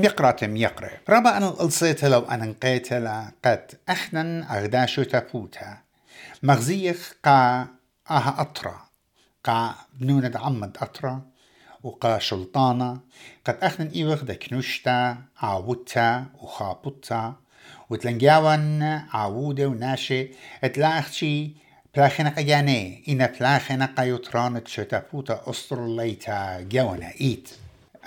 ميقرة ميقرة ربا أنا الصيت لو أنا نقيت قد أحنا أغداشو تفوتا مغزيخ قا أها أطرا. قا بنونة عمد أطرا. وقا شلطانة قد أخنا إيوغ دا كنوشتا عاودتا وخابوتا. وتلنجاوان عاودة وناشي. اتلاخشي بلاخنا قياني إنا بلاخنا قيوتران تشتفوتا أسطر ليتا جوانا إيت.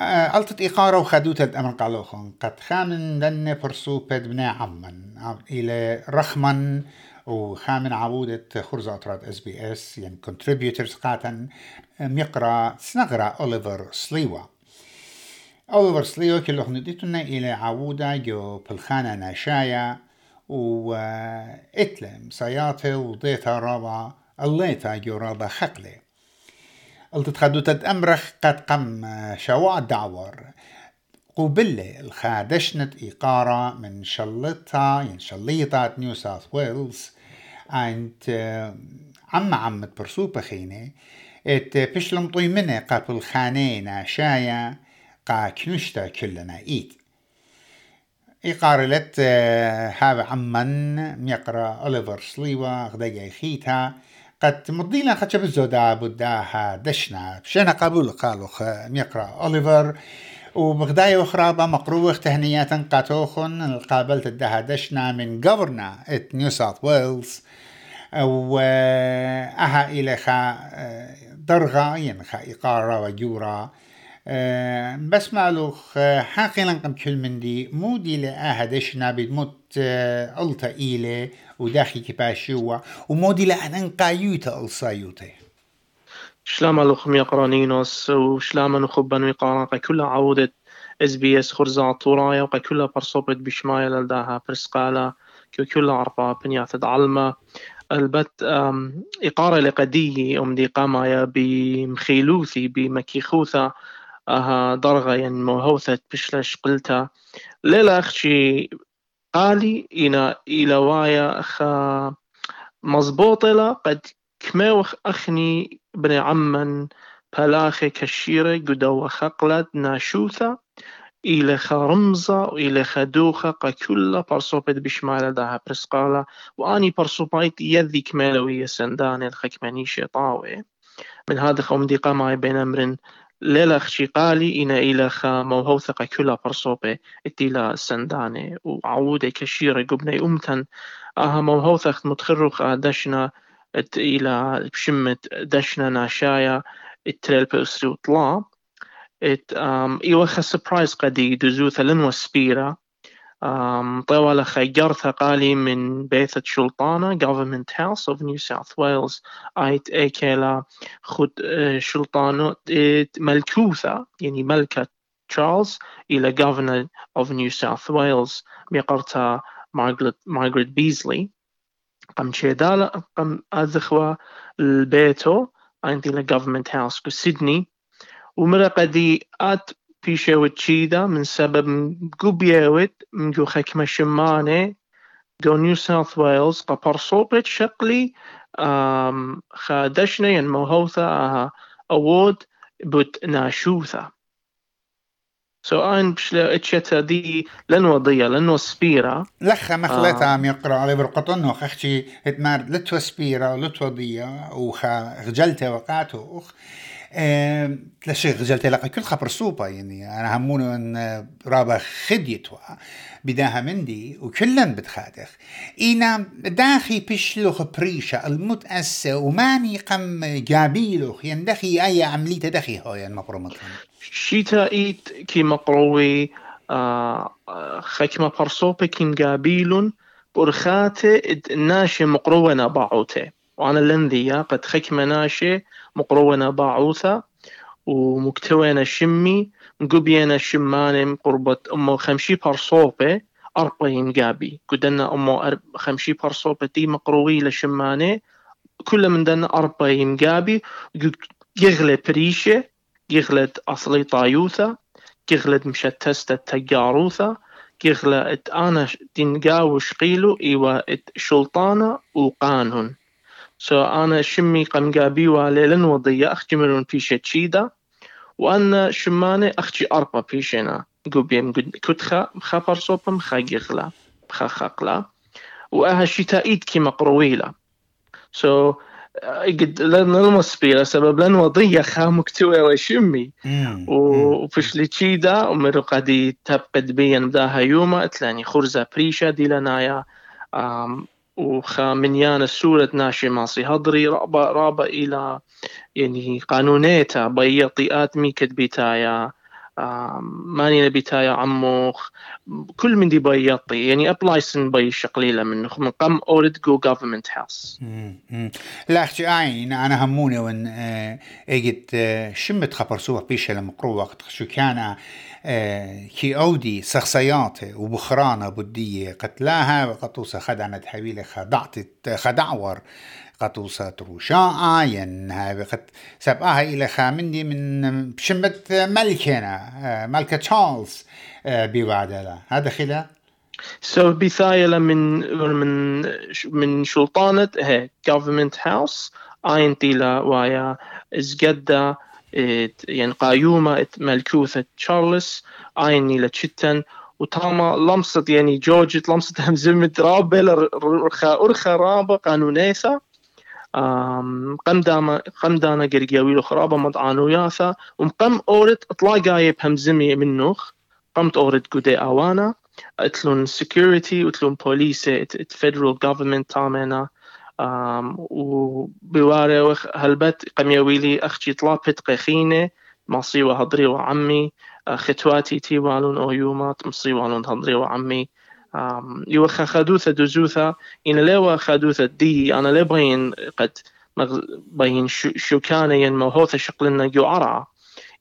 ألتت إقارة وخدوتا الأمر قالوخن قد خامن دن فرسوبة بنا عمن. إلى رخمن وخامن عبودة خرزة أطراد إس بي إس يعني كونتريبيوترز قاتن ميقرا سنغرا أوليفر سليوا. أوليفر سليوا كله نديتنا إلى عودة جو بالخانة ناشايا و إتلم سياته وضيتا رابا الليتا جو رابا خقلي قلت تخدوتت أمرخ قد قم شواع دعور. قبلة الخادشنت إقارة من شلطة يعني شليطة نيو ساوث ويلز عند عم عمت برسو بخينة إت بشلم طوي منه قابل خانينا شايا قا كنشتا كلنا إيد إقارة لت هذا عمن ميقرأ أوليفر سليوا غدايا خيتا قد مضينا قد شبه الزودا بداها دشنا. بشينا قبول قالوا ميقرا أوليفر وبغداية أخرى مقروخ تهنيات قاتوخن قابلت الدهدشنا من جوفرنا ات نيو ساوث ويلز وأها إلى خا درغا ين خا إقارة وجورا بس مالوخ حاقي لنقم كل من دي. مودي لأها دشنا بدموت ألتا إيلي. وداخي كباشيوا ومودي لأن قايوتا ألصايوتي شلاما لخم يقرانينوس وشلاما نخبن ويقارن كلها عودة إس بي إس خرزا طورايا وقا كلها برصوبت بشمايا لداها برسقالا كلها عرفا بنيات علمة. البت إقارة لقدية أم دي قامايا بمخيلوثي بمكيخوثا أها درغة يعني موهوثة بشلش قلتا ليلة أخشي قالي إنا إلى وايا أخا مزبوطة قد كموخ أخني بني عمن بلاخي كشيرة قدو خقلت ناشوثة إلى خرمزة وإلى خدوخة كلها برصوبت بشمال داها برسقالة وأني برصوبايت يذي كمالوية سنداني الخكماني شيطاوي من هذا خوم دي قاماي بين أمرن ليلة قالي إنا إلى خا موهوثقة كلها برصوبة إتيلا سنداني وعودة كشيرة قبني أمتن أها موهوثق متخرخ دشنا إلى بشمت دشنا ناشايا التريل بأسري وطلاب ات um, إيوخا سبرايز قدي دزوثا لنوا سبيرا um, طوال خيرتها قالي من بيثة شلطانة Government House of New South Wales. آيت ايكيلا خد شلطانة ملكوثة يعني ملكة تشارلز إلى Governor of New South Wales. ميقرتا مارغريت بيزلي. قم شيدالا قم أذخوا البيتو أنت إلى Government House كسيدني ومرقدي آت بيشوت شيدا من سبب قبيوت مجو خكمة شمانة جو نيو ساوث ويلز قبر صوبت شقلي خادشنا ين موهوثا أود بوت ناشوثا سو ان بشلا اتشتا دي لن وضية لن سبيرا لخا مخلتا عم يقرا على برقطنه خختي اتمار لتو سبيرا لتو ضية وخا خجلته وقعته اخ تلاشي غجلت لقى كل خبر سوبا يعني أنا هموني أن رابا خديتوا بداها مندي وكلن بتخادخ. إينا داخي بشلوخ بريشة المتأسى وماني قم جابيلوخ يندخي أي عملية دخي هاي المقرومة شيتا إيت كي مقروي آه خكمة برصوبة كين جابيلون برخاتي ناشي مقرونا باعوتي وأنا لنذيا قد خكمة ناشي مقرونا باعوثة ومكتوينا شمي مقبينا شماني قربة أمو خمشي برصوبة أربعين قابي. قدنا أمو خمشي برصوبة دي مقروي لشماني كل من دنا أربعين قابي. يغلى بريشة يغلى أصلي طايوثة يغلى مشتستة تجاروثة يغلى أنا تنقاوش قيلو إيوا شلطانة وقانون. سو أنا شمي قمقابي واليلن وضيا أختي مرون بيشة تشيدا وأنا شماني أختي أربا بيشنا قبيم كتخا خا برصوبم خا جغلا خا خقلا وأها شتائيت كي مقرويلا سو so, قد لن المصبيرة سبب لن وضية خا مكتوى وشمي وفشلي تشيدا ومرو قدي تبقد بيان بداها يوما اتلاني خرزة بريشة دي لنايا وخا منيان سورة ناشي ماصي هضري رابا رابا إلى يعني قانونيتا بيطيات مي كتبيتايا ماني نبيتايا عموخ. كل من دي بيطي يعني ابلايسن بي شقليلة منه من قم اورد جو جوفرمنت هاوس لا أختي عين أنا هموني وإن اجت شمت خبر سوى بيشة لمقرو وقت. شو كان كي أودي شخصيات وبخرانة بدية قتلاها وقطوسة خدعنت حويلة خدعت خدعور. قطوسة روشاء ين هاي بقت سبقاها إلى خامندي من بشمت ملكنا ملكة تشارلز بوعدها هذا خلا سو so, بثايلة من من من سلطانة هي government house اين تيلا ويا ازقدا يعني قايومة ملكوثة تشارلز اين نيلا تشتن وتاما لمصت يعني جورج لمصت همزمت رابة رخا أرخا رابة قانونيثة قم قمدانا قرقياويلو خرابة مضعانو ياثا ومقم أورت اطلاع قايب همزمي منوخ قمت أورت قدي أوانا. اتلون اتلون police ات federal government تامنا. وبواري وخ هلبت قميويلي أختي طلابت قيخينة مصي وهضري وعمي ختواتي تي والون أويومات مصي والون هضري وعمي يوخا خدوثة دوزوثة إن لوا خدوثة دي أنا لا بين قد بين شو كان ين موهوثة شقلنا عرع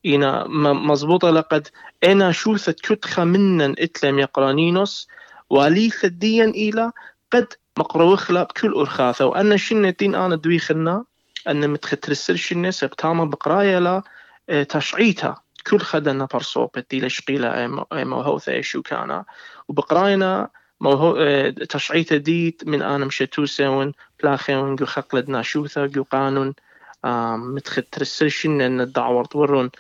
إنا مزبوطة لقد أنا شوثة كتخة منن إتلم يقرانينوس وليثة ديا إلى قد مقروخلا بكل أرخاثة. وأن شنة دين أنا دويخنا أن متخترسل شنة سبتاما بقرايا لا آه، تشعيتها. كل خدنا برصوبتي لشقيلة موهوثة شو كان وبقراينا موهو آه، تشعيت ديت من أنا مشتو سون بلاخيون جو خقلدنا شوثا جو قانون متخد ترسلشن أن الدعوة تورون.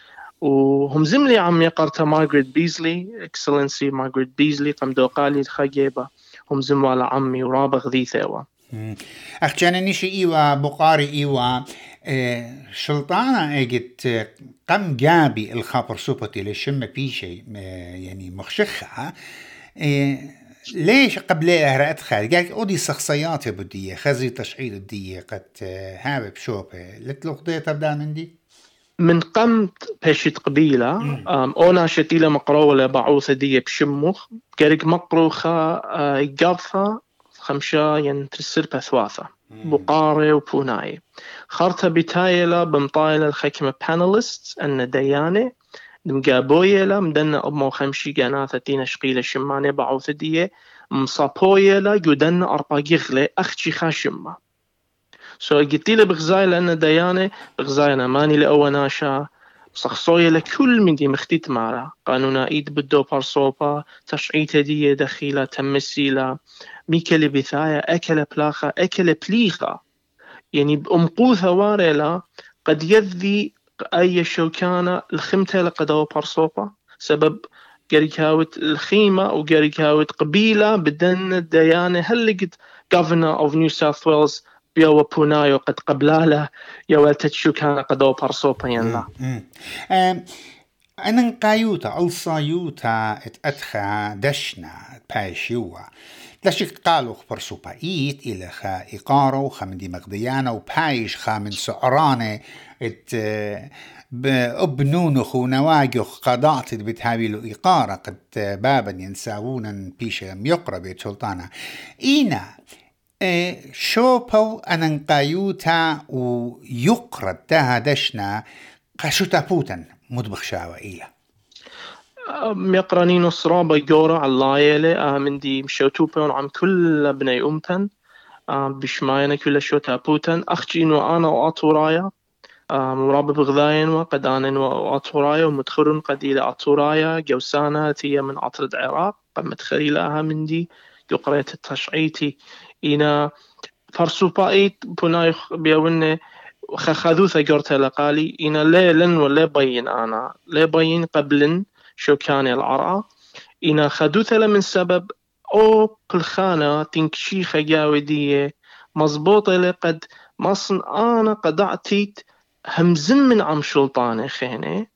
وهم زملي عم يقرتا مارغريت بيزلي إكسلنسي مارغريت بيزلي قم دوقالي الخجيبة هم زموالا عمي ورابغ ذي ثوا أخجانا نشي إيوا بقاري إيوا شلطانة اجت قم جابي الخبر سوبتي لشم بيشي يعني مخشخها ليش قبل رأت خالد قال أودي شخصيات بدية خزي تشعيل الدية قد هابي بشوبة لتلوخدي تبدا من دي من قمت بشت قبيلة أونا شتيلة مقروة بعوثة دي بشموخ قرق مقروخة قاضفة خمشة ين ترسل بثواثة بقاري وبوناي خرطة بتايلة بمطايلة الخكمة باناليست أن ديانة مقابويلة مدنا أمو خمشي قناثة تينا شقيلة شمانة بعوثة دي مصابويلة جدنا أربا يغلي أختي خاشمة. سو قلت له بغزايلة أن ديانة بغزايلة ماني لأوناشا صخصوية لكل من دي مختيت معها قانونا إيد بدو برصوبا تشعيت دي دخيلة تمسيلة. ميكل بثاية أكل بلاخة أكل بليخة يعني بأمقوثة واريلا قد يذي أي شوكانة الخمتة لقدو برصوبا سبب قريكاوت الخيمة وقريكاوت قبيلة بدن الديانة. هل لقد Governor of New South Wales بيو بونايو قد قبلاله يا تشو كان قدو برصوبا ينلا أنا قايوتا ألصايوتا اتأتخا دشنا بايشيوا لشك قالوا خبر إيت إلى خا إقارو خمدي مقديانا وبايش خا من سعرانة ات بأبنونخ ونواجخ قضاعت بتهابيلو إقارة قد بابا ينساونا بيشا يقرب سلطانا. إينا شوبو أننقايوتا ويقرد تها دشنا قشوتا بوتن مدبخ شاوة إيلا. ميقرانينو صرابة جورا على اللايلة من دي مشوتو بيون عم كل بني أمتن. بشماينا كل شوتا بوتن. أخجينو أنا وأطورايا مراب بغذاين وقد أنا وأطورايا ومدخرن قد إلى أطورايا جوسانا تي من عطرد عراق قمت خليلاها من دي. قريت التشعيتي. إنا فرسوبايت بنايخ بيونه خذوثة قرت لقالي. إنا لي لن ولا بين أنا. لي بين قبلن. شو كان العرعة إنا خدوثة من سبب أو بالخانة تنكشيخة جاودية مضبوطة لقد مصن أنا قد أعطيت همزن من عم شلطانة خينة.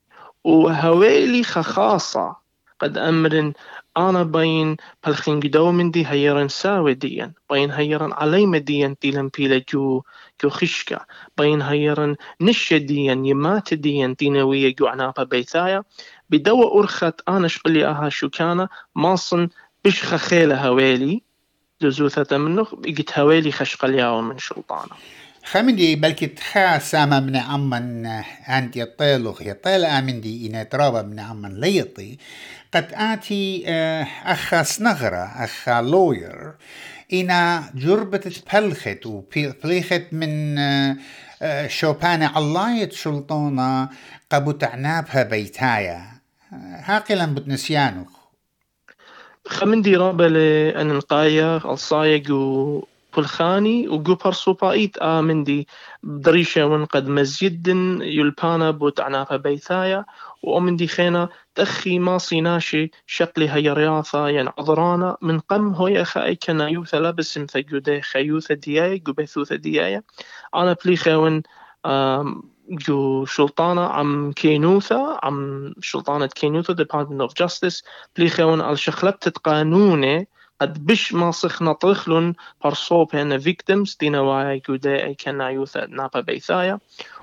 وهويلي خخاصة قد أمر أنا بين بالخين قدو من دي هيرن ساوي ديا بين هيرن علي مديا تيلن بيلا جو جو خشكا بين هيرن نش ديا يمات ديا تينوية جو عنابا بيثايا. بدو أرخت أنا شقلي أها شكانة ماصن بشخ خيلة هويلي جزوثة منه بقيت هويلي خشقلياو من شلطانه خمدي بلكي تخا ساما من عمن عندي الطيلوخ يطيل آمندي إنا ترابا من عمن ليطي. قد آتي آه، أخا سنغرة أخا لوير إنا جربة تبلخت وبليخت من آه، آه، شوبان علاية شلطونة قبو تعنابها بيتايا. هاقلا بتنسيانوخ خمندي رابا لأن نقايا الصايق و پلخانی و گو پرسوبایت آمندی دريشة ون قد مزيد يلبانا بوت عنافة بيثايا وأمندي خينا تخي ما صيناشي شقلي هي رياضة ين عذرانا من قم هو يخا أي كنا يوثا لابس مثجودي خيوثا دياي جو بيثوثا دياي. أنا بلي خيون جو شلطانة عم كينوثا عم شلطانة كينوثا Department of Justice بلي خيون الشخلبت قانوني قد بش ما صخنا طخلن برصوب هنا victims دينا واي كودا اي كنا يوثا نابا بيثايا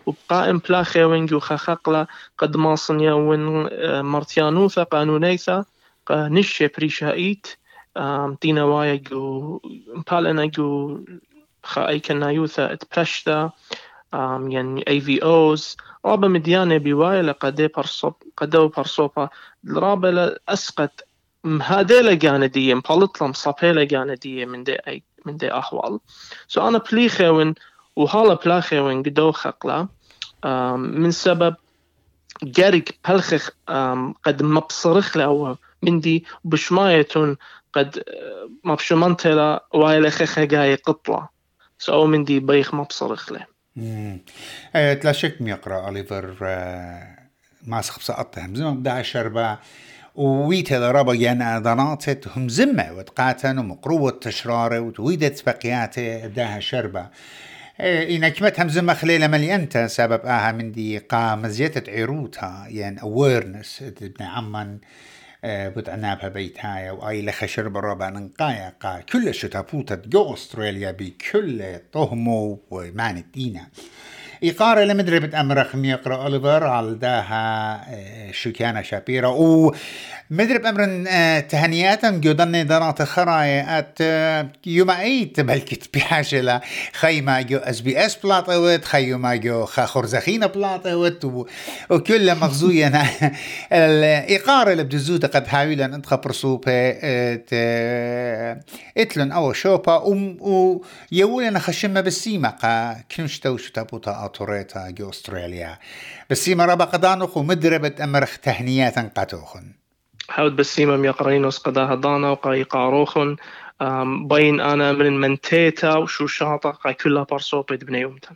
وبقائم بلاخي وينجو خخقلا قد ما صنيا وين آه، مرتيانوثا قانونيثا نشي بريشايت دينا واي جو مبالنا جو خا اي كنا يوثا اتبشتا يعني اي في اوز رابا مديانة بواي لقد برصوب قدو برصوبا رابا اسقط. هذيلا جاندية مبالطلم صابيلا جاندية من دي أي من دي أحوال. سو أنا بليخيون وهالا بلاخيون قدو خقلا من سبب جارك بلخخ قد مبصرخ له من دي بشمايتون قد مبشمنتلا وايلا خخا جاي قطلة سو من دي بيخ مبصرخ له تلا شك ميقرا أوليفر ماسخ بسقطهم زي ما بدأ شربا وويت هذا ربا يانا ضناتت هم زمة وتقاتن ومقروة تشرارة وتويدت بقياته ابداها شربة إيه، إن كمت هم زمة خليلة مليانتا سبب آها من دي قا مزيتة عيروتها يعني awareness ابن عمان إيه، بتعنابها بيتايا وآي لخ شرب الربا ننقايا قا كل شتابوتة جو أستراليا بكل طهمو ومعنى دينا إقارة لمدربة أمرخ ميقرأ أوليفر على داها آه، شكانة شابيرا. و مدرب أمر آه، تهنيات جودني دانات خراي أت آه، يوم أيت بلكت بحاجة خيمة جو إس بي إس بلاطوت خيمة جو خورزخينة بلاطوت. وكل مغزوية الإقارة اللي بدزوتا قد حاولا انت خبرسوبة اتلن أو شوبا. ويولنا خشمة بالسيمة قا كنشتو شتابوتا أطوريتا جو أستراليا. بالسيمة ربا قدانوخ ومدربة أمرخ تهنيات قاتوخن. حاول بسيمة يقرينوس قداها دانا وقاي قاروخن. بين أنا من منتيتا وشو شاطا قاي كلها برصوبة بنيومتن